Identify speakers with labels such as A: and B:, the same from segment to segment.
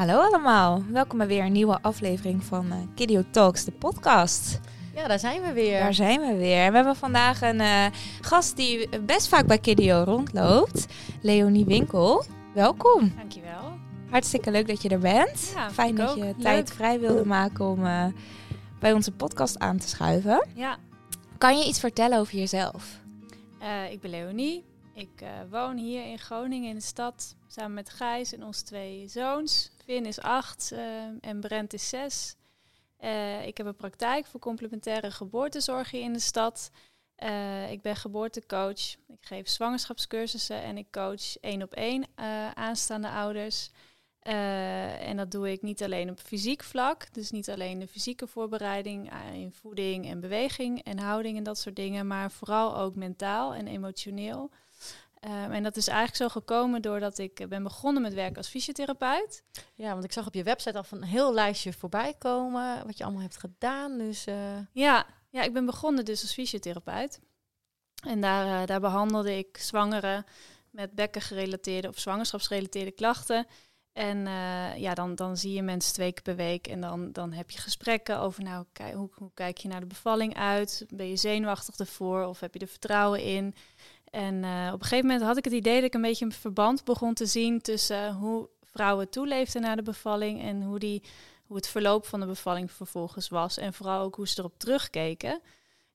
A: Hallo allemaal, welkom bij weer een nieuwe aflevering van uh, Kidio Talks, de podcast.
B: Ja, daar zijn we weer.
A: Daar zijn we weer. We hebben vandaag een uh, gast die best vaak bij Kidio rondloopt, Leonie Winkel. Welkom.
C: Dankjewel.
A: Hartstikke leuk dat je er bent.
C: Ja,
A: Fijn dat je
C: Leuk.
A: tijd vrij wilde maken om uh, bij onze podcast aan te schuiven.
C: Ja,
A: Kan je iets vertellen over jezelf?
C: eh, ik ben Leonie. Ik eh, woon hier in Groningen in de stad samen met Gijs en onze twee zoons. Vin is acht eh, en Brent is zes. Eh, ik heb een praktijk voor complementaire geboortezorg hier in de stad. Eh, ik ben geboortecoach. Ik geef zwangerschapscursussen en ik coach één op één eh, aanstaande ouders. En dat doe ik niet alleen op fysiek vlak, dus niet alleen de fysieke voorbereiding in voeding en beweging en houding en dat soort dingen, maar vooral ook mentaal en emotioneel. Um, en dat is eigenlijk zo gekomen doordat ik ben begonnen met werken als fysiotherapeut.
B: Ja, want ik zag op je website al een heel lijstje voorbij komen wat je allemaal hebt gedaan. Dus uh...
C: ja, ja, ik ben begonnen dus als fysiotherapeut. En daar, uh, daar behandelde ik zwangeren met bekkengerelateerde of zwangerschapsgerelateerde klachten. En uh, ja, dan, dan zie je mensen twee keer per week en dan, dan heb je gesprekken over, nou, kijk, hoe, hoe kijk je naar de bevalling uit? Ben je zenuwachtig ervoor of heb je er vertrouwen in? En uh, op een gegeven moment had ik het idee dat ik een beetje een verband begon te zien tussen hoe vrouwen toeleefden naar de bevalling en hoe, die, hoe het verloop van de bevalling vervolgens was. En vooral ook hoe ze erop terugkeken.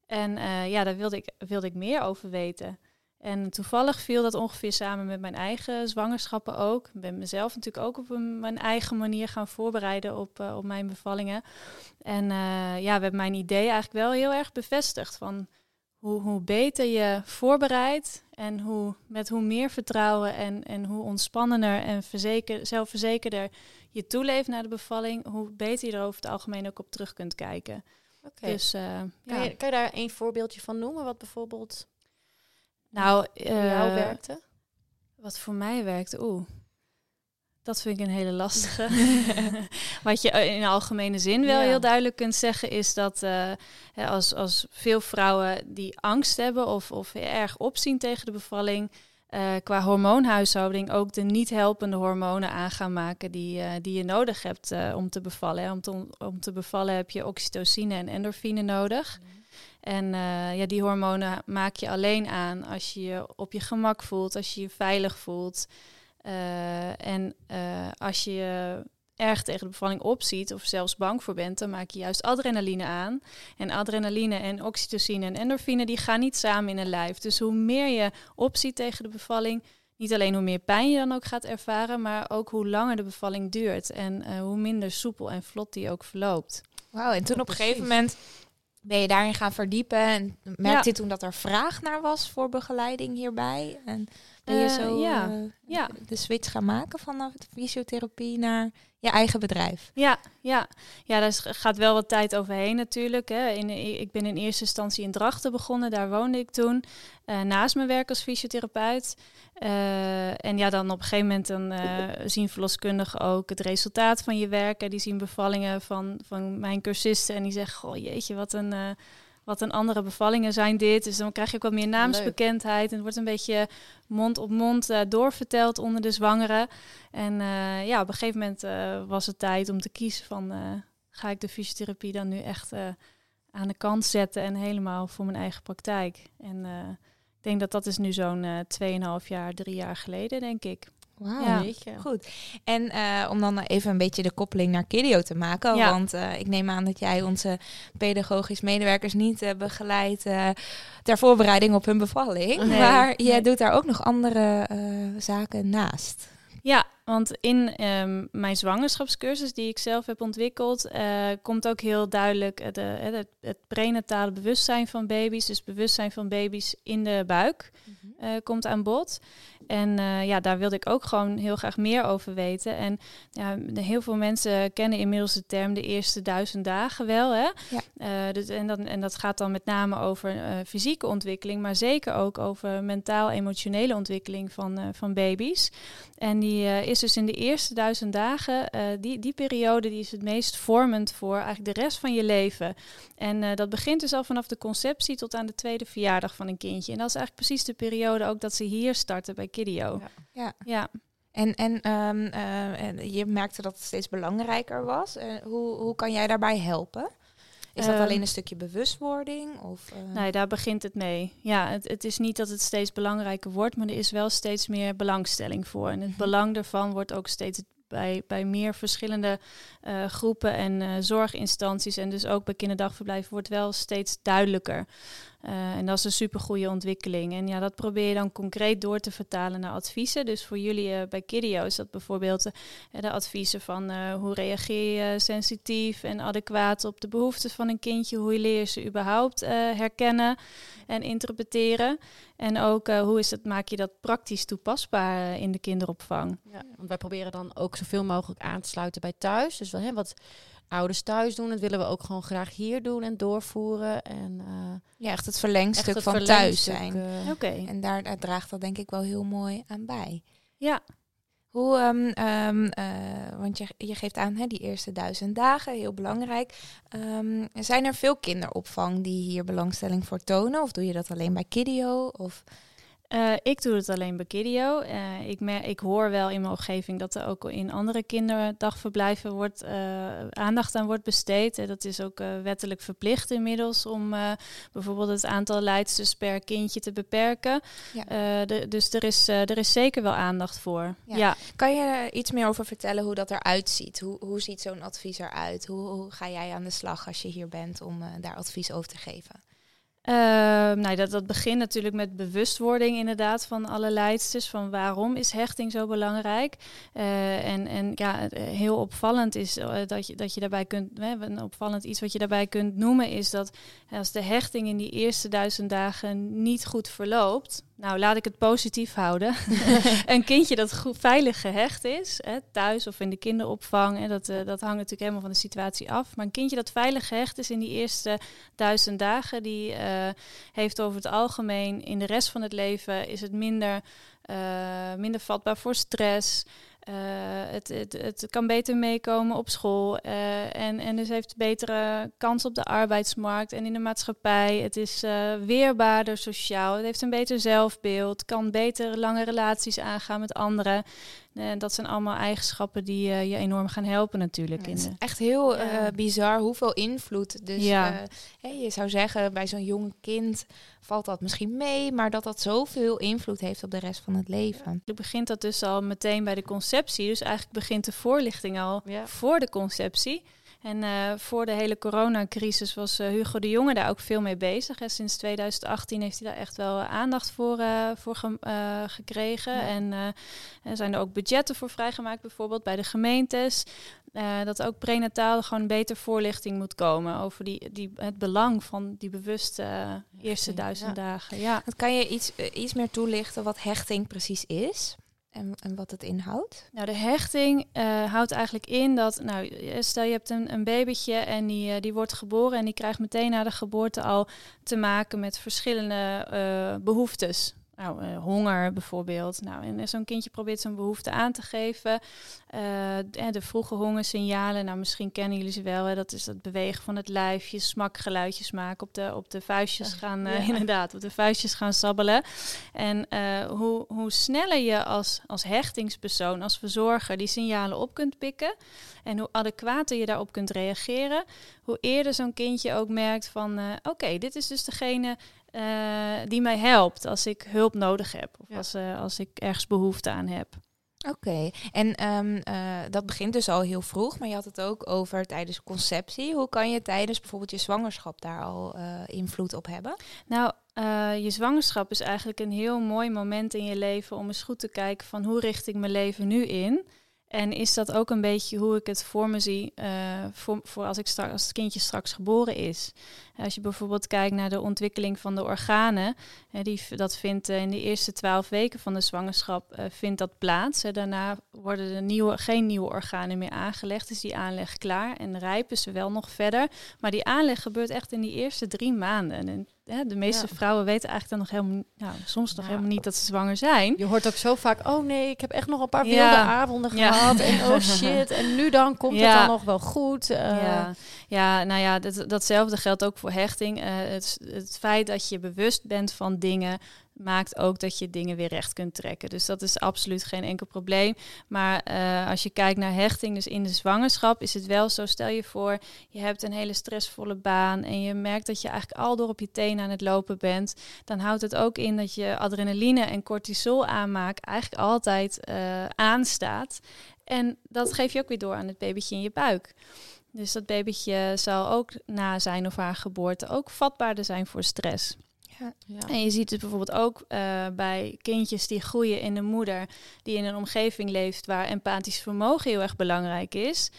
C: En uh, ja, daar wilde ik, wilde ik meer over weten. En toevallig viel dat ongeveer samen met mijn eigen zwangerschappen ook. Ik ben mezelf natuurlijk ook op een, mijn eigen manier gaan voorbereiden op, uh, op mijn bevallingen. En ja, we hebben mijn idee eigenlijk wel heel erg bevestigd van hoe, hoe beter je voorbereidt en hoe, met hoe meer vertrouwen en, en hoe ontspannender en verzeker, zelfverzekerder je toeleeft naar de bevalling, hoe beter je er over het algemeen ook op terug kunt kijken.
B: Okay.
C: Dus, uh,
B: kan,
C: ja.
B: je, kan je daar een voorbeeldje van noemen, wat bijvoorbeeld
C: nou,
B: voor jou werkte?
C: Wat voor mij werkte? Oeh. Dat vind ik een hele lastige. Wat je in algemene zin wel
B: Ja.
C: heel duidelijk kunt zeggen, is dat uh, als, als veel vrouwen die angst hebben of, of erg opzien tegen de bevalling, uh, qua hormoonhuishouding ook de niet helpende hormonen aan gaan maken die, uh, die je nodig hebt om te bevallen. Hè. Om, te, om te bevallen heb je oxytocine en endorfine nodig. Mm. En ja, die hormonen maak je alleen aan als je je op je gemak voelt, als je je veilig voelt. Uh, en uh, als je je erg tegen de bevalling opziet of zelfs bang voor bent, dan maak je juist adrenaline aan. En adrenaline en oxytocine en endorfine, die gaan niet samen in een lijf. Dus hoe meer je opziet tegen de bevalling, niet alleen hoe meer pijn je dan ook gaat ervaren, maar ook hoe langer de bevalling duurt en uh, hoe minder soepel en vlot die ook verloopt.
A: Wauw, en toen op een gegeven moment ben je daarin gaan verdiepen en merkte je toen dat er vraag naar was voor begeleiding hierbij? En ben je zo
C: Uh, ja.
A: uh,
C: ja.
A: de switch gaan maken vanaf de fysiotherapie naar je eigen bedrijf?
C: Ja, ja. ja daar gaat wel wat tijd overheen natuurlijk. Hè. In, ik ben in eerste instantie in Drachten begonnen, daar woonde ik toen. Uh, naast mijn werk als fysiotherapeut. Uh, en ja, dan op een gegeven moment dan, uh, zien verloskundigen ook het resultaat van je werk. En die zien bevallingen van, van mijn cursisten en die zeggen, goh jeetje, wat een wat een andere bevallingen zijn dit. Dus dan krijg je ook wat meer naamsbekendheid. En het wordt een beetje mond op mond uh, doorverteld onder de zwangeren. En uh, ja, op een gegeven moment uh, was het tijd om te kiezen van... ga ik de fysiotherapie dan nu echt aan de kant zetten... en helemaal voor mijn eigen praktijk. En ik denk dat dat is nu zo'n 2,5 jaar, drie jaar geleden, denk ik.
A: Wauw,
C: Ja.
A: goed. En uh, om dan even een beetje de koppeling naar Kidio te maken.
C: Ja.
A: Want uh, ik neem aan dat jij onze pedagogisch medewerkers niet uh, begeleidt ter voorbereiding op hun bevalling.
C: Nee,
A: maar
C: nee.
A: doet daar ook nog andere zaken naast.
C: Ja, want in um, mijn zwangerschapscursus die ik zelf heb ontwikkeld, uh, komt ook heel duidelijk het, uh, het, het, prenatale bewustzijn van baby's, dus bewustzijn van baby's in de buik, uh, komt aan bod. En ja, daar wilde ik ook gewoon heel graag meer over weten. En ja, heel veel mensen kennen inmiddels de term de eerste duizend dagen wel. Hè?
A: Ja.
C: Dus, en, dat, en dat gaat dan met name over fysieke ontwikkeling, maar zeker ook over mentaal-emotionele ontwikkeling van, van baby's. En die is dus in de eerste duizend dagen, die, die periode die is het meest vormend voor eigenlijk de rest van je leven. En dat begint dus al vanaf de conceptie tot aan de tweede verjaardag van een kindje. En dat is eigenlijk precies de periode ook dat ze hier starten bij Kidio.
A: Ja.
C: ja.
A: En, en, ehm, eh, en je merkte dat het steeds belangrijker was. Uh, hoe, hoe kan jij daarbij helpen? Is dat
C: Ehm,
A: alleen een stukje bewustwording? Of, eh,
C: Nee, daar begint het mee. Ja, het, het is niet dat het steeds belangrijker wordt, maar er is wel steeds meer belangstelling voor. En het
A: Mhm.
C: belang daarvan wordt ook steeds bij, bij meer verschillende eh, groepen en eh, zorginstanties en dus ook bij kinderdagverblijven wordt wel steeds duidelijker. Eh, en dat is een supergoeie ontwikkeling. En ja, dat probeer je dan concreet door te vertalen naar adviezen. Dus voor jullie eh, bij Kidio is dat bijvoorbeeld eh, de adviezen van hoe reageer je sensitief en adequaat op de behoeftes van een kindje. Hoe leer je ze überhaupt herkennen en interpreteren. En ook hoe is het, maak je dat praktisch toepasbaar in de kinderopvang.
B: Want wij proberen dan ook zoveel mogelijk aan te sluiten bij thuis. Dus wel, hè, wat ouders thuis doen, dat willen we ook gewoon graag hier doen en doorvoeren. En eh,
A: ja, echt het verlengstuk
B: echt het
A: van
B: verlengstuk,
A: thuis zijn.
B: eh,
C: Oké.
A: En daar, daar draagt dat denk ik wel heel mooi aan bij.
C: Ja.
A: Hoe, ehm, ehm, eh, want je, je geeft aan hè, die eerste duizend dagen, heel belangrijk. Ehm, zijn er veel kinderopvang die hier belangstelling voor tonen? Of doe je dat alleen bij Kidio? Of,
C: Eh, ik doe het alleen bij Kidio. Eh, ik, ik hoor wel in mijn omgeving dat er ook in andere kinderdagverblijven wordt, eh, aandacht aan wordt besteed. En dat is ook wettelijk verplicht inmiddels om bijvoorbeeld het aantal leidsters per kindje te beperken.
A: Ja.
C: De- dus er is, er is zeker wel aandacht voor.
A: Ja.
C: Ja.
A: kan je er iets meer over vertellen hoe dat eruit ziet? Hoe, hoe ziet zo'n advies eruit? Hoe, hoe ga jij aan de slag als je hier bent om daar advies over te geven?
C: Ehm, nou, dat, dat begint natuurlijk met bewustwording inderdaad van alle leidsters. Van waarom is hechting zo belangrijk? Eh, en, en ja, eh, heel opvallend is eh, dat, je, dat je daarbij kunt... Een opvallend iets wat je daarbij kunt noemen is dat als de hechting in die eerste duizend dagen niet goed verloopt... Nou, laat ik het positief houden. een kindje dat goed, veilig gehecht is, hè, thuis of in de kinderopvang... Hè, dat, eh, dat hangt natuurlijk helemaal van de situatie af. Maar een kindje dat veilig gehecht is in die eerste duizend dagen... die eh, heeft over het algemeen in de rest van het leven... is het minder, eh, minder vatbaar voor stress... Eh, het, het, het kan beter meekomen op school eh, en, en dus heeft betere kans op de arbeidsmarkt en in de maatschappij. Het is eh, weerbaarder sociaal, het heeft een beter zelfbeeld, kan beter lange relaties aangaan met anderen. En dat zijn allemaal eigenschappen die eh, je enorm gaan helpen natuurlijk.
A: Ja, het is echt heel eh,
C: Ja.
A: bizar hoeveel invloed. Dus
C: Ja.
A: eh, je zou zeggen, bij zo'n jong kind valt dat misschien mee, maar dat dat zoveel invloed heeft op de rest van het leven.
C: Eigenlijk begint dat dus al meteen bij de conceptie. Dus eigenlijk begint de voorlichting al
B: Ja.
C: voor de conceptie. En eh, voor de hele coronacrisis was eh, Hugo de Jonge daar ook veel mee bezig. En sinds 2018 heeft hij daar echt wel eh, aandacht voor, voor ge- gekregen.
A: Ja.
C: En er zijn er ook budgetten voor vrijgemaakt, bijvoorbeeld bij de gemeentes. Dat ook prenataal gewoon beter voorlichting moet komen over die, die, het belang van die bewuste eerste
B: Ja.
C: duizend dagen. Ja.
A: Kan je iets, iets meer toelichten wat hechting precies is en, en wat het inhoudt?
C: Nou, de hechting eh, houdt eigenlijk in dat, nou, eh, stel je hebt een, een babytje en die, eh, die wordt geboren en die krijgt meteen na de geboorte al te maken met verschillende eh, behoeftes. Nou, eh, honger bijvoorbeeld. Nou, en zo'n kindje probeert zijn behoefte aan te geven. Eh, de, de vroege hongersignalen, nou misschien kennen jullie ze wel. Hè, dat is het bewegen van het lijfje, smakgeluidjes maken, op de, op de vuistjes gaan, eh,
B: Ja.
C: inderdaad, op de vuistjes gaan sabbelen. En eh, hoe, hoe sneller je als, als hechtingspersoon, als verzorger, die signalen op kunt pikken en hoe adequater je daarop kunt reageren, hoe eerder zo'n kindje ook merkt van, eh, oké, dit is dus degene eh, die mij helpt als ik hulp nodig heb of
B: Ja.
C: als, eh, als ik ergens behoefte aan heb.
A: Oké, en ehm, eh, dat begint dus al heel vroeg, maar je had het ook over tijdens conceptie. Hoe kan je tijdens bijvoorbeeld je zwangerschap daar al invloed op hebben?
C: Nou, je zwangerschap is eigenlijk een heel mooi moment in je leven om eens goed te kijken van hoe richt ik mijn leven nu in. En is dat ook een beetje hoe ik het voor me zie voor, voor als, ik straks, als het kindje straks geboren is? Als je bijvoorbeeld kijkt naar de ontwikkeling van de organen, hè, die, dat vindt eh, in de eerste twaalf weken van de zwangerschap eh, vindt dat plaats. Hè. Daarna worden er nieuwe, geen nieuwe organen meer aangelegd, is die aanleg klaar en rijpen ze wel nog verder. Maar die aanleg gebeurt echt in die eerste drie maanden. En de meeste
B: Ja.
C: vrouwen weten eigenlijk dan nog helemaal, nou, soms nog
B: Ja.
C: helemaal niet dat ze zwanger zijn.
B: Je hoort ook zo vaak, oh nee, ik heb echt nog een paar wilde avonden gehad. En oh shit, en nu dan komt
C: Ja.
B: het dan nog wel goed. Eh,
C: Ja, ja, nou ja, dat, datzelfde geldt ook hechting. Eh, het, het feit dat je bewust bent van dingen maakt ook dat je dingen weer recht kunt trekken. Dus dat is absoluut geen enkel probleem. Maar eh, als je kijkt naar hechting, dus in de zwangerschap, is het wel zo. Stel je voor, je hebt een hele stressvolle baan en je merkt dat je eigenlijk al door op je tenen aan het lopen bent. Dan houdt het ook in dat je adrenaline en cortisol aanmaak eigenlijk altijd uh, aanstaat. En dat geef je ook weer door aan het babytje in je buik. Dus dat babytje zal ook na zijn of haar geboorte ook vatbaarder zijn voor stress. Ja. Ja. En je ziet het bijvoorbeeld ook uh, bij kindjes die groeien in een moeder die in een omgeving leeft waar empathisch vermogen heel erg belangrijk is.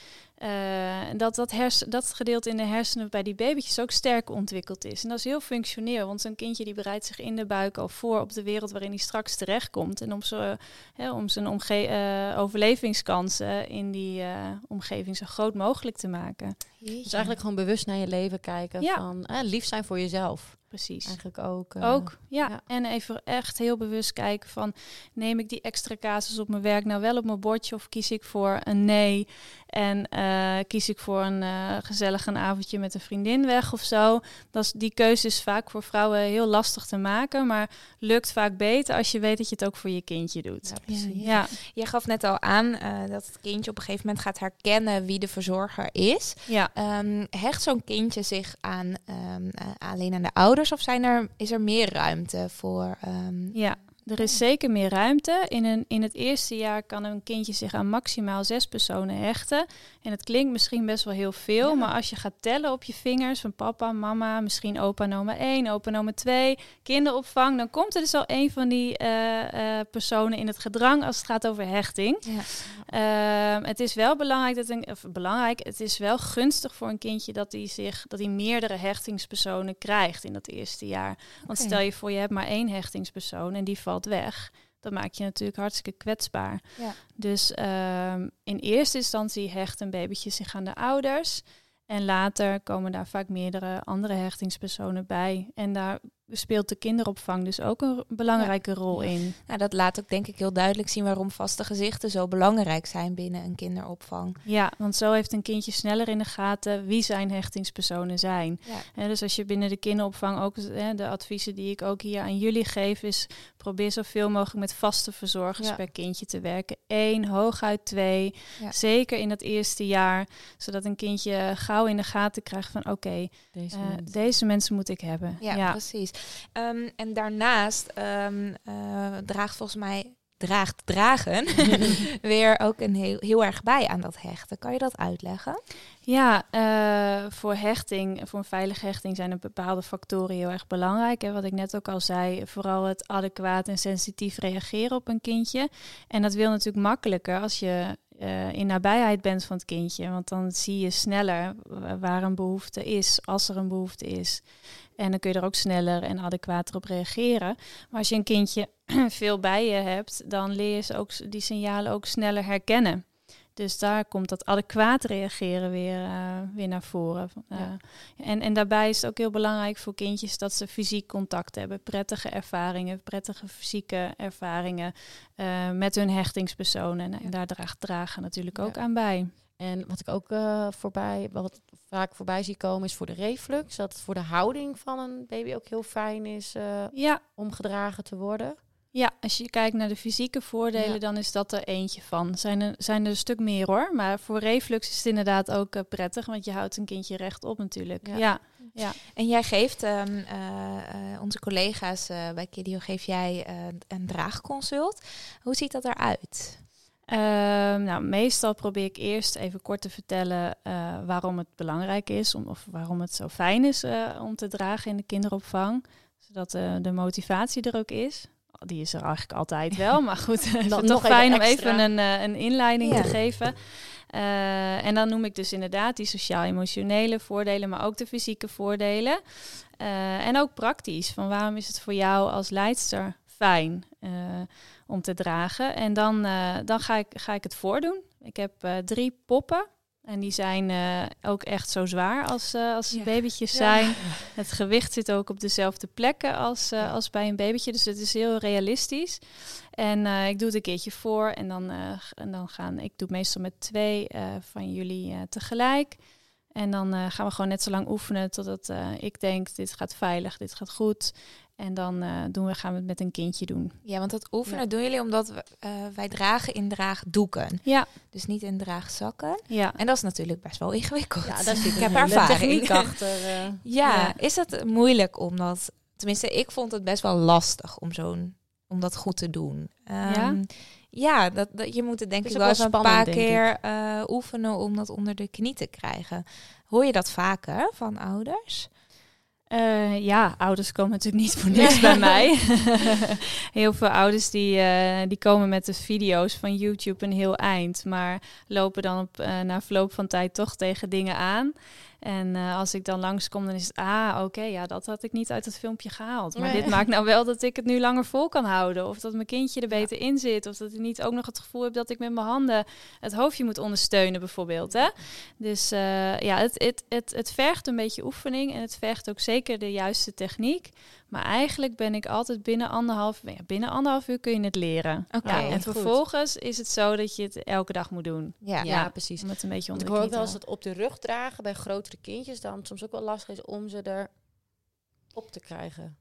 C: Uh, dat dat, hersen, dat gedeelte in de hersenen bij die babytjes ook sterk ontwikkeld is. En dat is heel functioneel, want zo'n kindje die bereidt zich in de buik al voor op de wereld waarin hij straks terechtkomt. En om, zo, hè, om zijn omge uh, overlevingskansen in die uh, omgeving zo groot mogelijk te maken.
B: Jeetje. Dus eigenlijk gewoon bewust naar je leven kijken.
C: Ja.
B: Van lief zijn voor jezelf.
C: Precies.
B: Eigenlijk ook.
C: Uh, ook, ja. ja. En even echt heel bewust kijken van... neem ik die extra casus op mijn werk nou wel op mijn bordje... of kies ik voor een nee en uh, kies ik voor een uh, gezellig een avondje met een vriendin weg of zo. Dat is, die keuze is vaak voor vrouwen heel lastig te maken... maar lukt vaak beter als je weet dat je het ook voor je kindje doet.
A: Ja, precies. Ja. Je gaf net al aan dat het kindje op een gegeven moment gaat herkennen... wie de verzorger is.
C: Ja.
A: Um, hecht zo'n kindje zich aan um, alleen aan de ouders... of zijn er, is er meer ruimte voor? Um...
C: Ja, er is zeker meer ruimte. In, een, in het eerste jaar kan een kindje zich aan maximaal zes personen hechten. En het klinkt misschien best wel heel veel, ja. maar als je gaat tellen op je vingers van papa, mama, misschien opa en oma 1, opa en oma 2, kinderopvang, dan komt er dus al een van die uh, uh, personen in het gedrang als het gaat over hechting. Ja. Uh, het is wel belangrijk dat een, of belangrijk, het is wel gunstig voor een kindje dat hij zich dat hij meerdere hechtingspersonen krijgt in dat eerste jaar. Want okay. stel je voor je hebt maar één hechtingspersoon en die valt weg, dan maak je natuurlijk hartstikke kwetsbaar.
A: Ja.
C: Dus um, in eerste instantie hecht een babytje zich aan de ouders. En later komen daar vaak meerdere andere hechtingspersonen bij. En daar speelt de kinderopvang dus ook een belangrijke ja. rol in.
A: Nou, dat laat ook denk ik heel duidelijk zien waarom vaste gezichten zo belangrijk zijn binnen een kinderopvang.
C: Ja, want zo heeft een kindje sneller in de gaten wie zijn hechtingspersonen zijn.
A: Ja.
C: En dus als je binnen de kinderopvang ook hè, de adviezen die ik ook hier aan jullie geef is probeer zoveel mogelijk met vaste verzorgers ja. per kindje te werken. Eén, hooguit twee. Zeker in het eerste jaar, zodat een kindje gauw in de gaten krijgt van oké, okay, deze, uh, mensen. deze mensen moet ik hebben.
A: Ja. precies. Um, en daarnaast um, uh, draagt volgens mij draagt dragen weer ook een heel, heel erg bij aan dat hechten. Kan je dat uitleggen?
C: Ja, uh, voor hechting, voor een veilige hechting zijn er bepaalde factoren heel erg belangrijk. Hè. Wat ik net ook al zei, vooral het adequaat en sensitief reageren op een kindje. En dat wil natuurlijk makkelijker als je uh, in nabijheid bent van het kindje. Want dan zie je sneller waar een behoefte is, als er een behoefte is. En dan kun je er ook sneller en adequater op reageren. Maar als je een kindje veel bij je hebt, dan leer je ze ook die signalen ook sneller herkennen. Dus daar komt dat adequaat reageren weer, uh, weer naar voren. Uh, ja. en, en daarbij is het ook heel belangrijk voor kindjes dat ze fysiek contact hebben. Prettige ervaringen, prettige fysieke ervaringen uh, met hun hechtingspersonen. En, en daar draagt dragen natuurlijk ook ja. aan bij.
B: En wat ik ook uh, voorbij, wat vaak voorbij zie komen, is voor de reflux. Dat het voor de houding van een baby ook heel fijn is uh,
C: ja.
B: om gedragen te worden.
C: Ja, als je kijkt naar de fysieke voordelen, ja. dan is dat er eentje van. Zijn er, zijn er een stuk meer hoor. Maar voor reflux is het inderdaad ook uh, prettig, want je houdt een kindje rechtop natuurlijk. Ja. ja. ja.
A: En jij geeft um, uh, uh, onze collega's bij Kidio geef jij een draagconsult. Hoe ziet dat eruit?
C: Uh, nou, meestal probeer ik eerst even kort te vertellen uh, waarom het belangrijk is, om, of waarom het zo fijn is uh, om te dragen in de kinderopvang, zodat de motivatie er ook is. Die is er eigenlijk altijd wel, maar goed, het is toch fijn om even een, een inleiding ja. te geven. en dan noem ik dus inderdaad die sociaal-emotionele voordelen, maar ook de fysieke voordelen. en ook praktisch, van waarom is het voor jou als leidster fijn? om te dragen. En dan, uh, dan ga, ik, ga ik het voordoen. Ik heb uh, drie poppen. En die zijn ook echt zo zwaar als, als ja. babytjes ja. zijn. Het gewicht zit ook op dezelfde plekken als, als bij een babytje. Dus het is heel realistisch. En ik doe het een keertje voor. En dan, en dan gaan... Ik doe meestal met twee van jullie tegelijk. En dan uh, gaan we gewoon net zo lang oefenen totdat uh, ik denk, dit gaat veilig, dit gaat goed. En dan eh, doen we, gaan we het met een kindje doen.
A: Ja, want dat oefenen
B: Ja.
A: doen jullie omdat we, eh, wij dragen in draagdoeken.
C: Ja,
A: Dus niet in draagzakken.
C: ja.
A: En dat is natuurlijk best wel ingewikkeld.
B: Ja, zit
A: ik heb ervaring.
B: techniek achter. eh.
A: Ja,
C: Ja.
A: is het moeilijk om dat... Tenminste, ik vond het best wel lastig om, zo'n, om dat goed te doen. Ehm, ja, dat, dat, je moet het denk
B: Het
A: ik wel eens een paar keer eh, oefenen om dat onder de knie te krijgen. Hoor je dat vaker van ouders?
C: Eh, ja, ouders komen natuurlijk niet voor niks bij mij. heel veel ouders die, eh, die komen met de video's van YouTube een heel eind, maar lopen dan op, eh, na verloop van tijd toch tegen dingen aan. En eh, als ik dan langskom, dan is het, ah, oké, ja, dat had ik niet uit het filmpje gehaald. Maar
B: Nee.
C: dit maakt nou wel dat ik het nu langer vol kan houden. Of dat mijn kindje er beter in zit. Of dat ik niet ook nog het gevoel heb dat ik met mijn handen het hoofdje moet ondersteunen, bijvoorbeeld. Hè? Dus eh, ja, het, het, het, het vergt een beetje oefening en het vergt ook zeker de juiste techniek. Maar eigenlijk ben ik altijd binnen anderhalf, ja, binnen anderhalf uur kun je het leren.
A: Oké,
C: ja, en
B: goed.
C: vervolgens is het zo dat je het elke dag moet doen.
A: Ja.
B: Ja, precies.
C: Om het een beetje onder
B: ik hoor ook wel eens dat op de rug dragen bij grotere kindjes dan soms ook wel lastig is om ze er op te krijgen.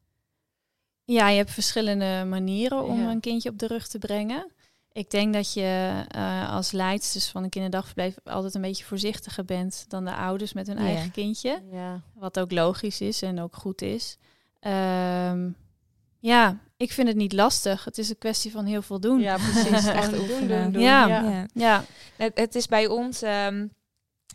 C: Ja, je hebt verschillende manieren om
B: Ja.
C: een kindje op de rug te brengen. Ik denk dat je eh, als leidsters van een kinderdagverblijf altijd een beetje voorzichtiger bent dan de ouders met hun eigen kindje.
B: Ja.
C: Wat ook logisch is en ook goed is. Ehm, ja, ik vind het niet lastig. Het is een kwestie van heel veel doen.
B: Ja, precies.
A: Echt
B: doen, doen, doen.
C: Ja.
A: Ja.
C: Ja,
A: Het, het is bij ons ehm,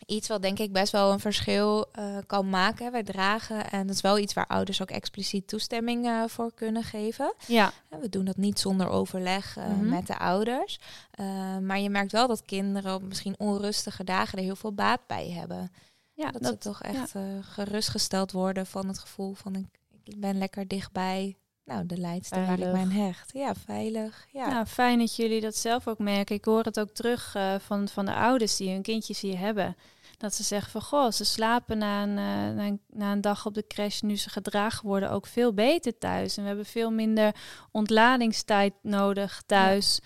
A: iets wat denk ik best wel een verschil eh, kan maken. Wij dragen en dat is wel iets waar ouders ook expliciet toestemming eh, voor kunnen geven.
C: ja,
A: Eh, We doen dat niet zonder overleg eh,
C: Mhm.
A: met de ouders. Eh, maar je merkt wel dat kinderen op misschien onrustige dagen er heel veel baat bij hebben.
C: ja
A: dat, ze toch echt eh, gerustgesteld worden van het gevoel van ik, ik ben lekker dichtbij. Nou, de leidster waar ik
B: Veilig.
A: mij aan hecht. Ja, veilig. Ja.
C: Nou, fijn dat jullie dat zelf ook merken. Ik hoor het ook terug eh, van, van de ouders die hun kindjes hier hebben. Dat ze zeggen van, goh, ze slapen na een, eh, na een, na een dag op de crash, nu ze gedragen worden, ook veel beter thuis. En we hebben veel minder ontladingstijd nodig thuis.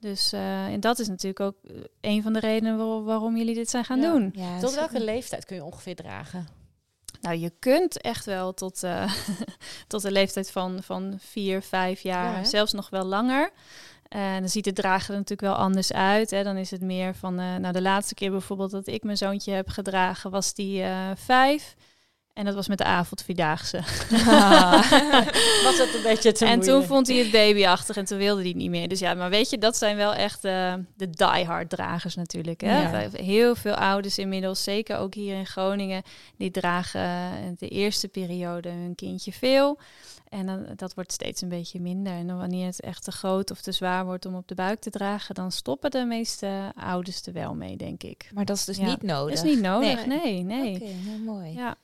C: Dus eh, en dat is natuurlijk ook een van de redenen waar- waarom jullie dit zijn gaan
B: Ja.
C: doen.
A: Ja,
B: Tot welke leeftijd kun je ongeveer dragen?
C: Nou, je kunt echt wel tot, eh, tot de leeftijd van, van vier, vijf jaar,
B: Ja,
C: zelfs nog wel langer. En dan ziet het dragen er natuurlijk wel anders uit. Hè. Dan is het meer van, eh, nou de laatste keer bijvoorbeeld dat ik mijn zoontje heb gedragen, was die eh, vijf. En dat was met de avondvierdaagse.
B: Was het een beetje te
C: en toen vond hij het babyachtig en toen wilde hij het niet meer. Dus ja, maar weet je, dat zijn wel echt eh, de diehard dragers natuurlijk. Hè?
A: Ja.
C: Heel veel ouders inmiddels, zeker ook hier in Groningen, die dragen eh, de eerste periode hun kindje veel. En dan, dat wordt steeds een beetje minder. En dan wanneer het echt te groot of te zwaar wordt om op de buik te dragen, dan stoppen de meeste ouders er wel mee, denk ik.
A: Maar dat is dus
C: Ja.
A: niet
C: Dat
A: nodig.
C: is niet nodig,
A: Nee.
C: nee, nee.
A: Oké, nou, mooi.
C: Ja.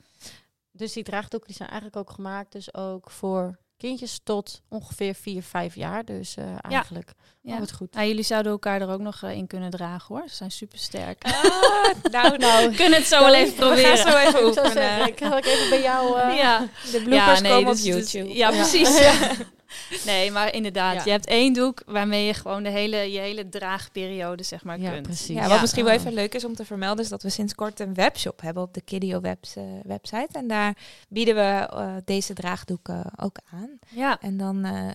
B: Dus die draagdoeken die zijn eigenlijk ook gemaakt dus ook voor kindjes tot ongeveer 4, 5 jaar. Dus eh, eigenlijk
C: ja.
B: oh, wat goed.
C: Nou, jullie zouden elkaar er ook nog eh, in kunnen dragen hoor. Ze zijn super sterk.
A: Ah, nou, nou.
C: We kunnen het zo wel even
A: we gaan
C: proberen.
A: zo even oefenen.
B: ik ga even bij jou... eh,
C: Ja,
A: De bloopers
C: nee,
A: komen op YouTube.
C: ja,
B: Ja.
C: precies. Nee, maar inderdaad,
B: Ja.
C: je hebt één doek waarmee je gewoon de hele, je hele draagperiode zeg maar
B: Ja,
C: kunt.
B: precies.
A: Ja, wat
C: Ja.
A: misschien wel
B: Oh.
A: even leuk is om te vermelden, is dat we sinds kort een webshop hebben op de Kidio webs, eh, website. En daar bieden we eh, deze draagdoeken ook aan.
C: Ja,
A: En dan eh,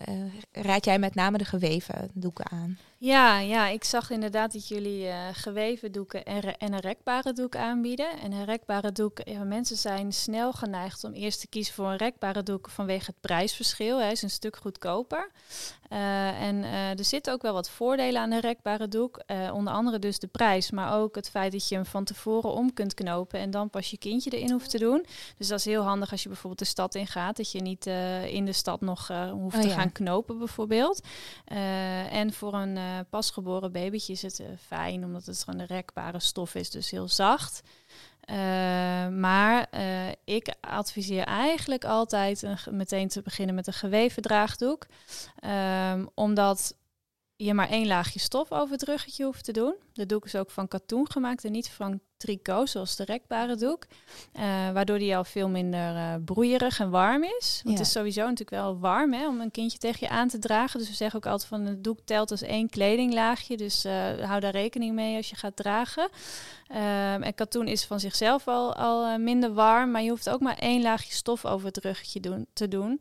A: raad jij met name de geweven doeken aan.
C: Ja, ja, ik zag inderdaad dat jullie eh, geweven doeken en, en een rekbare doek aanbieden. En een rekbare doek, ja, mensen zijn snel geneigd om eerst te kiezen voor een rekbare doek vanwege het prijsverschil. Hij is een stuk goedkoper. Eh, en eh, er zitten ook wel wat voordelen aan een rekbare doek. Onder andere dus de prijs, maar ook het feit dat je hem van tevoren om kunt knopen en dan pas je kindje erin hoeft te doen. Dus dat is heel handig als je bijvoorbeeld de stad in gaat, dat je niet in de stad nog hoeft
A: Oh
C: te
A: ja.
C: gaan knopen bijvoorbeeld. En voor een pasgeboren babytje is het eh, fijn, omdat het gewoon een rekbare stof is, dus heel zacht. Eh, maar eh, ik adviseer eigenlijk altijd meteen te beginnen met een geweven draagdoek. Ehm, omdat je maar één laagje stof over het ruggetje hoeft te doen. De doek is ook van katoen gemaakt en niet van tricot, zoals de rekbare doek. Eh, waardoor die al veel minder uh, broeierig en warm is. Want het is sowieso natuurlijk wel warm hè, om een kindje tegen je aan te dragen. Dus we zeggen ook altijd van het doek telt als één kledinglaagje. Dus hou daar rekening mee als je gaat dragen. Um, en katoen is van zichzelf al, al minder warm, maar je hoeft ook maar één laagje stof over het ruggetje doen, te doen.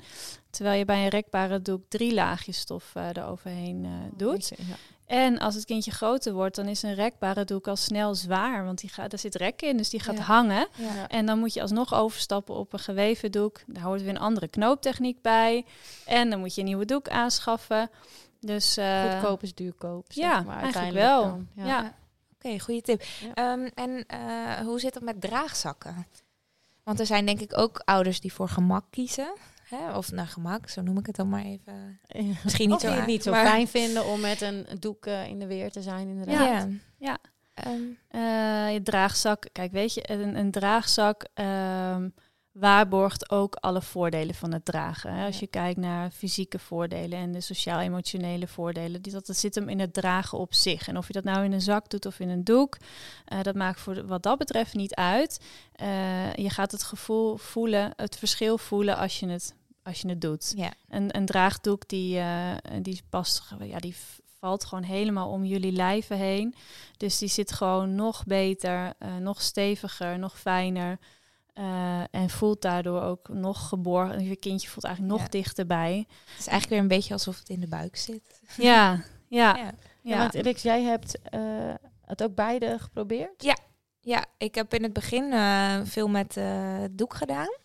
C: Terwijl je bij een rekbare doek drie laagjes stof uh, eroverheen uh, doet. Ja. En als het kindje groter wordt, dan is een rekbare doek al snel zwaar. Want die gaat, daar zit rek in, dus die gaat hangen. Ja. En dan moet je alsnog overstappen op een geweven doek. Daar hoort weer een andere knooptechniek bij. En dan moet je een nieuwe doek aanschaffen. Dus,
B: uh, Goedkoop is duurkoop.
C: Ja, maar eigenlijk wel. Dan, ja.
A: Oké, okay, goede tip. Um, en hoe zit het met draagzakken? Want er zijn denk ik ook ouders die voor gemak kiezen. Hè? Of naar gemak, zo noem ik het dan maar even.
B: Misschien niet of zo, het niet zo fijn vinden om met een doek uh, in de weer te zijn, inderdaad.
C: Ja, ja. Um, uh, je draagzak, kijk, weet je, een, een draagzak um, waarborgt ook alle voordelen van het dragen. Hè? Als je kijkt naar fysieke voordelen en de sociaal-emotionele voordelen, die, dat, dat zit hem in het dragen op zich. En of je dat nou in een zak doet of in een doek, uh, dat maakt voor wat dat betreft niet uit. Uh, je gaat het gevoel voelen, het verschil voelen als je het als je het doet. Ja. Een, een draagdoek die, uh, die past, ja, die valt gewoon helemaal om jullie lijven heen. Dus die zit gewoon nog beter, uh, nog steviger, nog fijner. Uh, en voelt daardoor ook nog geborgen. Je kindje voelt eigenlijk nog dichterbij.
A: Het is eigenlijk weer een beetje alsof het in de buik zit.
C: Ja, ja. ja.
B: ja. want Alex, jij hebt het ook beide geprobeerd?
A: Ja, ja ik heb in het begin veel met doek gedaan.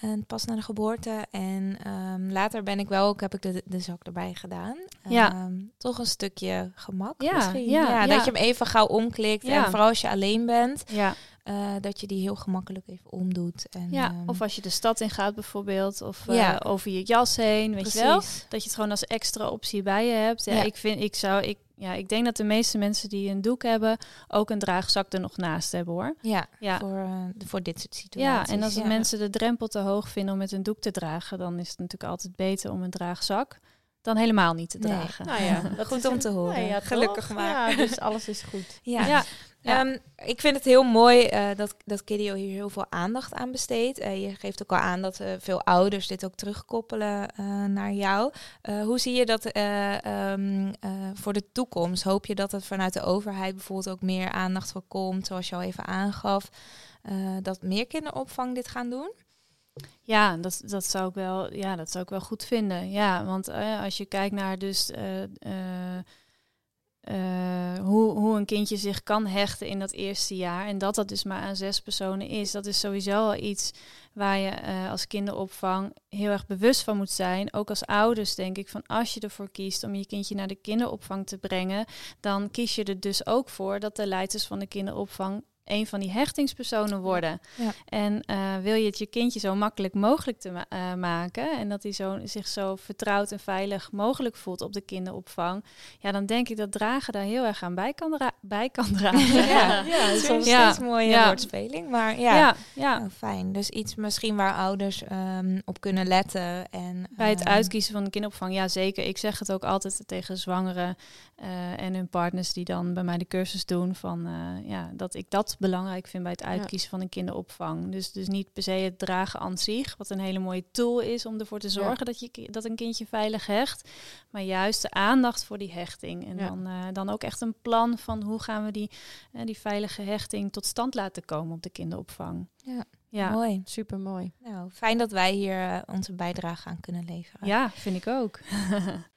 A: En pas na de geboorte. En um, later ben ik wel ook, heb ik de, de zak erbij gedaan. Ja. Um, toch een stukje gemak ja, misschien. Ja, ja, dat je hem even gauw omklikt. En vooral als je alleen bent. Ja. Uh, dat je die heel gemakkelijk even omdoet. En,
C: ja, um, of als je de stad in gaat bijvoorbeeld. Of uh, over je jas heen, weet Precies. je wel. Dat je het gewoon als extra optie bij je hebt. Ja, Ik, vind, ik, zou, ik ja, ik denk dat de meeste mensen die een doek hebben ook een draagzak er nog naast hebben hoor.
A: Ja, ja. Voor, uh, voor dit soort situaties.
C: Ja, en als ja. mensen de drempel te hoog vinden om met een doek te dragen, dan is het natuurlijk altijd beter om een draagzak dan helemaal niet te dragen.
A: Nee. Nou ja, goed om te horen. Ja, Gelukkig maar.
B: Ja, dus alles is goed.
A: ja. ja. Ja. Um, ik vind het heel mooi uh, dat, dat Kidio hier heel veel aandacht aan besteedt. Uh, je geeft ook al aan dat uh, veel ouders dit ook terugkoppelen naar jou. hoe zie je dat um, voor de toekomst? Hoop je dat er vanuit de overheid bijvoorbeeld ook meer aandacht voor komt, zoals je al even aangaf, dat meer kinderopvang dit gaan doen?
C: Ja, dat, dat, zou ik wel, ja, dat zou ik wel goed vinden. Ja, want als je kijkt naar dus uh, hoe, hoe een kindje zich kan hechten in dat eerste jaar. En dat dat dus maar aan zes personen is. Dat is sowieso al iets waar je als kinderopvang heel erg bewust van moet zijn. Ook als ouders denk ik van als je ervoor kiest om je kindje naar de kinderopvang te brengen, dan kies je er dus ook voor dat de leiders van de kinderopvang een van die hechtingspersonen worden. Ja. En uh, wil je het je kindje zo makkelijk mogelijk te ma uh, maken en dat hij zo, zich zo vertrouwd en veilig mogelijk voelt op de kinderopvang, ja, dan denk ik dat dragen daar heel erg aan bij kan, bij kan dragen.
A: ja, ja, dat is soms ja. steeds mooie ja. woordspeling, maar ja, ja, ja. Oh, fijn. Dus iets misschien waar ouders um, op kunnen letten. En,
C: bij het um, uitkiezen van de kinderopvang, ja zeker. Ik zeg het ook altijd tegen zwangeren uh, en hun partners die dan bij mij de cursus doen, van ja, dat ik dat belangrijk vind bij het uitkiezen van een kinderopvang. Dus, dus niet per se het dragen aan zich, wat een hele mooie tool is om ervoor te zorgen dat, je, dat een kindje veilig hecht. Maar juist de aandacht voor die hechting. En dan, uh, dan ook echt een plan van hoe gaan we die, uh, die veilige hechting tot stand laten komen op de kinderopvang.
A: Ja. Ja, mooi.
B: Super mooi.
A: Nou, fijn dat wij hier uh, onze bijdrage aan kunnen leveren.
C: Ja, vind ik ook.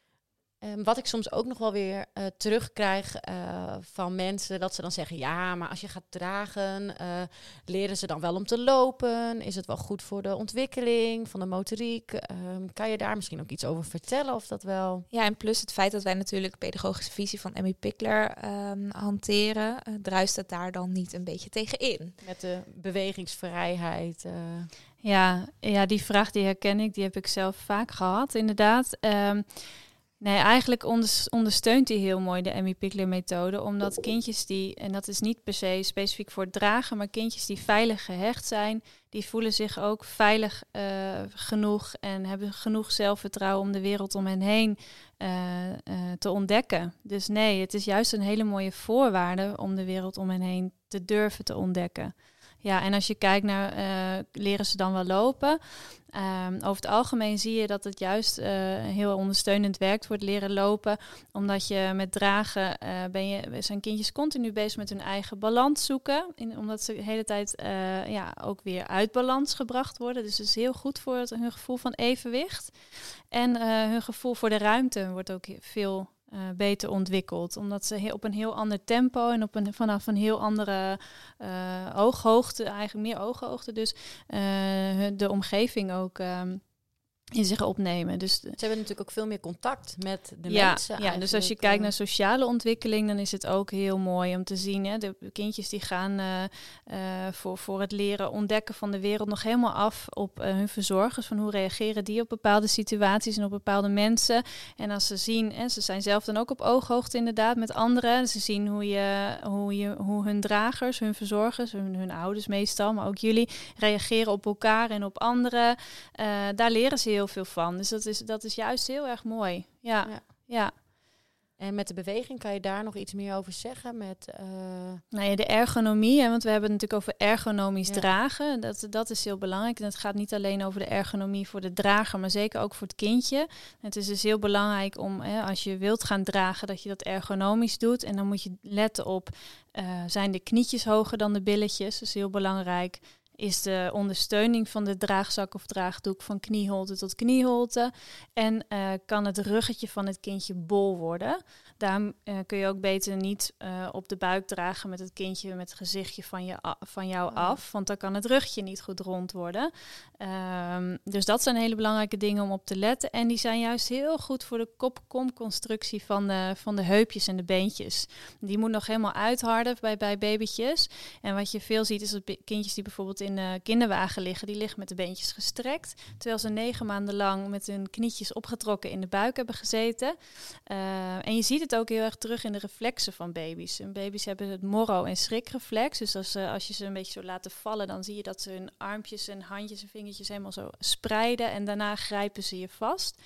B: Um, wat ik soms ook nog wel weer uh, terugkrijg uh, van mensen, dat ze dan zeggen: Ja, maar als je gaat dragen, uh, leren ze dan wel om te lopen? Is het wel goed voor de ontwikkeling van de motoriek? Um, kan je daar misschien ook iets over vertellen? Of dat wel.
A: Ja, en plus het feit dat wij natuurlijk de pedagogische visie van Emmy Pickler um, hanteren, druist het daar dan niet een beetje tegen in?
B: Met de bewegingsvrijheid.
C: Ja, ja, die vraag die herken ik, die heb ik zelf vaak gehad, inderdaad. Nee, eigenlijk ondersteunt hij heel mooi de Emmy Pickler methode. Omdat kindjes die, en dat is niet per se specifiek voor het dragen, maar kindjes die veilig gehecht zijn, die voelen zich ook veilig uh, genoeg en hebben genoeg zelfvertrouwen om de wereld om hen heen uh, uh, te ontdekken. Dus nee, het is juist een hele mooie voorwaarde om de wereld om hen heen te durven te ontdekken. Ja, en als je kijkt naar uh, leren ze dan wel lopen. Um, over het algemeen zie je dat het juist uh, heel ondersteunend werkt voor het leren lopen. Omdat je met dragen uh, ben je, zijn kindjes continu bezig met hun eigen balans zoeken. Omdat ze de hele tijd ja, ook weer uit balans gebracht worden. Dus het is heel goed voor het, hun gevoel van evenwicht. En hun gevoel voor de ruimte wordt ook veel uh, beter ontwikkeld. Omdat ze op een heel ander tempo en op een, vanaf een heel andere uh, ooghoogte, eigenlijk meer ooghoogte, dus uh, de omgeving ook um, in zich opnemen. Dus
B: ze hebben natuurlijk ook veel meer contact met de
C: ja,
B: mensen.
C: Ja, dus als je kijkt naar sociale ontwikkeling, dan is het ook heel mooi om te zien. Hè, de kindjes die gaan uh, uh, voor, voor het leren ontdekken van de wereld nog helemaal af op uh, hun verzorgers. Van hoe reageren die op bepaalde situaties en op bepaalde mensen. En als ze zien, en ze zijn zelf dan ook op ooghoogte inderdaad met anderen. Ze zien hoe, je, hoe, je, hoe hun dragers, hun verzorgers, hun, hun ouders meestal, maar ook jullie, reageren op elkaar en op anderen. daar leren ze heel veel van. Dus dat is, dat is juist heel erg mooi. Ja. ja. ja.
B: En met de beweging kan je daar nog iets meer over zeggen? Met, uh...
C: Nou ja, de ergonomie, hè, want we hebben het natuurlijk over ergonomisch dragen. Dat, dat is heel belangrijk. En het gaat niet alleen over de ergonomie voor de drager, maar zeker ook voor het kindje. Het is dus heel belangrijk om, hè, als je wilt gaan dragen, dat je dat ergonomisch doet. En dan moet je letten op, uh, zijn de knietjes hoger dan de billetjes? Dat is heel belangrijk is de ondersteuning van de draagzak of draagdoek van knieholte tot knieholte. En uh, kan het ruggetje van het kindje bol worden. Daar uh, kun je ook beter niet uh, op de buik dragen met het kindje met het gezichtje van, je van jou af. Want dan kan het rugje niet goed rond worden. Um, dus dat zijn hele belangrijke dingen om op te letten. En die zijn juist heel goed voor de kop-kom-constructie van de, van de heupjes en de beentjes. Die moet nog helemaal uitharden bij, bij babytjes. En wat je veel ziet is dat kindjes die bijvoorbeeld in de kinderwagen liggen, die liggen met de beentjes gestrekt. Terwijl ze negen maanden lang met hun knietjes opgetrokken in de buik hebben gezeten. Uh, en je ziet het ook heel erg terug in de reflexen van baby's. En baby's hebben het morro- en schrikreflex. Dus als, uh, als je ze een beetje zo laten vallen, dan zie je dat ze hun armpjes en handjes en vingertjes helemaal zo spreiden. En daarna grijpen ze je vast.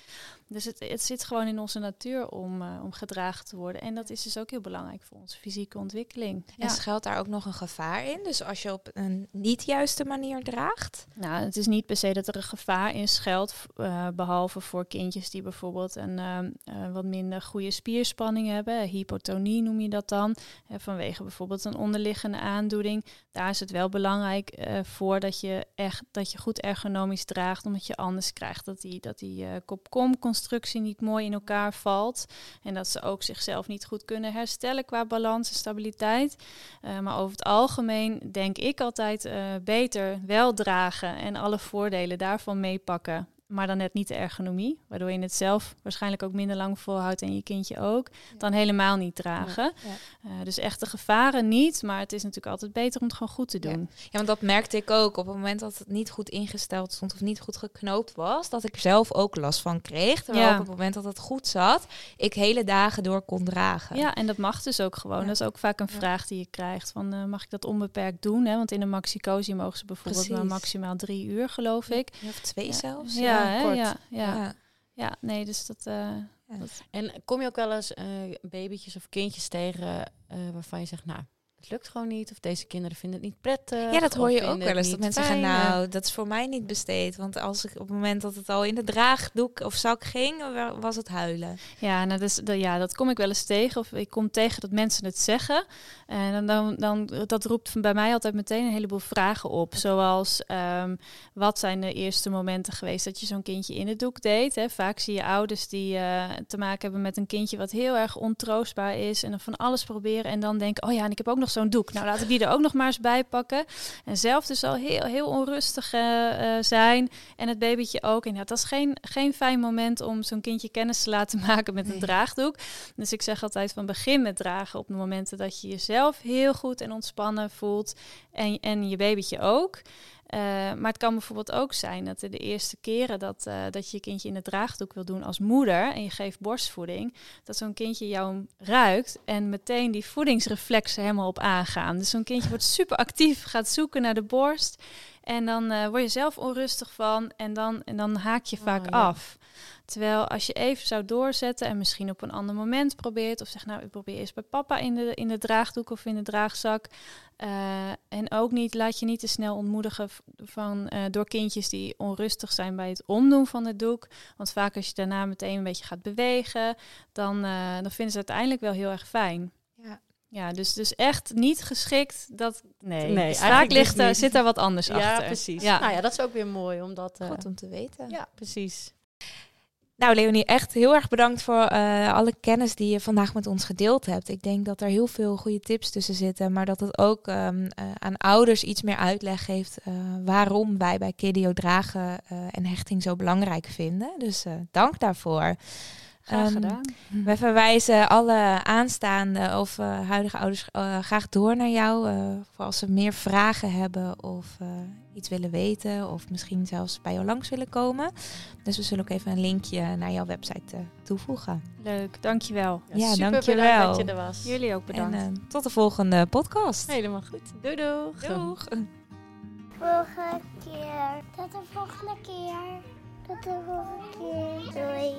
C: Dus het, het zit gewoon in onze natuur om, uh, om gedragen te worden. En dat is dus ook heel belangrijk voor onze fysieke ontwikkeling.
A: En ja. schuilt daar ook nog een gevaar in? Dus als je op een niet juiste manier draagt?
C: Nou, het is niet per se dat er een gevaar in schuilt. Uh, behalve voor kindjes die bijvoorbeeld een uh, wat minder goede spierspanning hebben. Hypotonie noem je dat dan. vanwege bijvoorbeeld een onderliggende aandoening. Daar is het wel belangrijk voor dat je echt dat je goed ergonomisch draagt. Omdat je anders krijgt dat die, dat die kop-kom constructie niet mooi in elkaar valt. En dat ze ook zichzelf niet goed kunnen herstellen qua balans en stabiliteit. Uh, maar over het algemeen denk ik altijd uh, beter wel dragen en alle voordelen daarvan meepakken maar dan net niet de ergonomie, waardoor je het zelf waarschijnlijk ook minder lang volhoudt en je kindje ook, dan helemaal niet dragen. Ja, ja. Uh, dus echte gevaren niet, maar het is natuurlijk altijd beter om het gewoon goed te doen.
A: Ja. want dat merkte ik ook op het moment dat het niet goed ingesteld stond of niet goed geknoopt was, dat ik zelf ook last van kreeg. Terwijl op het moment dat het goed zat, ik hele dagen door kon dragen.
C: Ja, en dat mag dus ook gewoon. Dat is ook vaak een vraag die je krijgt van uh, mag ik dat onbeperkt doen? Hè? Want in een maxicosi mogen ze bijvoorbeeld maar maximaal drie uur, geloof ik.
A: of twee zelfs.
C: Ja, ja, ja, ja, ja. nee, dus dat, uh, dat...
B: En kom je ook wel eens uh, babytjes of kindjes tegen uh, waarvan je zegt, nou, het lukt gewoon niet. Of deze kinderen vinden het niet prettig.
A: Ja, dat hoor je ook wel eens. Dat mensen fijn. zeggen, nou, dat is voor mij niet besteed. Want als ik op het moment dat het al in de draagdoek of zak ging, was het huilen.
C: Ja, nou, dus, dat, ja, dat kom ik wel eens tegen. Of ik kom tegen dat mensen het zeggen. En dan, dan, dan dat roept bij mij altijd meteen een heleboel vragen op. Zoals, um, wat zijn de eerste momenten geweest dat je zo'n kindje in het doek deed? Hè? Vaak zie je ouders die uh, te maken hebben met een kindje wat heel erg ontroostbaar is. En dan van alles proberen. En dan denken, oh ja, en ik heb ook nog zo'n doek. Nou, laat ik die er ook nog maar eens bij pakken. En zelf dus al heel, heel onrustig uh, uh, zijn. En het babytje ook. En ja, dat is geen, geen fijn moment om zo'n kindje kennis te laten maken met een nee. draagdoek. Dus ik zeg altijd van begin met dragen op de momenten dat je jezelf heel goed en ontspannen voelt. En, en je babytje ook. Eh, maar het kan bijvoorbeeld ook zijn dat de eerste keren dat, uh, dat je je kindje in de draagdoek wil doen als moeder en je geeft borstvoeding, dat zo'n kindje jou ruikt en meteen die voedingsreflexen helemaal op aangaan. Dus zo'n kindje wordt super actief, gaat zoeken naar de borst en dan uh, word je zelf onrustig van en dan, en dan haak je vaak
B: ja.
C: af. Terwijl als je even zou doorzetten en misschien op een ander moment probeert, of zeg nou, ik probeer eerst bij papa in de, in de draagdoek of in de draagzak. Uh, en ook niet, laat je niet te snel ontmoedigen van, uh, door kindjes die onrustig zijn bij het omdoen van het doek. Want vaak als je daarna meteen een beetje gaat bewegen, dan, uh, dan vinden ze het uiteindelijk wel heel erg fijn.
A: Ja.
C: Ja, dus, dus echt niet geschikt. Dat, nee,
B: Nee,
C: vaak ligt
B: dus
C: zit daar wat anders
B: Ja,
C: achter.
B: precies.
C: Ja.
B: Nou ja, dat is ook weer mooi, omdat... eh,
A: Goed om te weten.
B: ja, precies.
A: Nou, Leonie, echt heel erg bedankt voor eh, alle kennis die je vandaag met ons gedeeld hebt. Ik denk dat er heel veel goede tips tussen zitten, maar dat het ook ehm, eh, aan ouders iets meer uitleg geeft eh, waarom wij bij Kidio dragen en hechting zo belangrijk vinden. Dus dank daarvoor.
C: Graag
A: Ehm,
C: gedaan.
A: We verwijzen alle aanstaande of eh, huidige ouders eh, graag door naar jou. eh, voor als ze meer vragen hebben of eh, iets willen weten. Of misschien zelfs bij jou langs willen komen. Dus we zullen ook even een linkje naar jouw website toevoegen.
C: Leuk, dankjewel.
A: Ja,
B: super
A: dankjewel.
B: bedankt dat je er was.
C: Jullie ook bedankt.
A: En eh, tot de volgende podcast.
B: Helemaal goed. Doei doeg.
A: Doeg.
D: Volgende keer. Tot de volgende keer. Tot de volgende keer. Doei.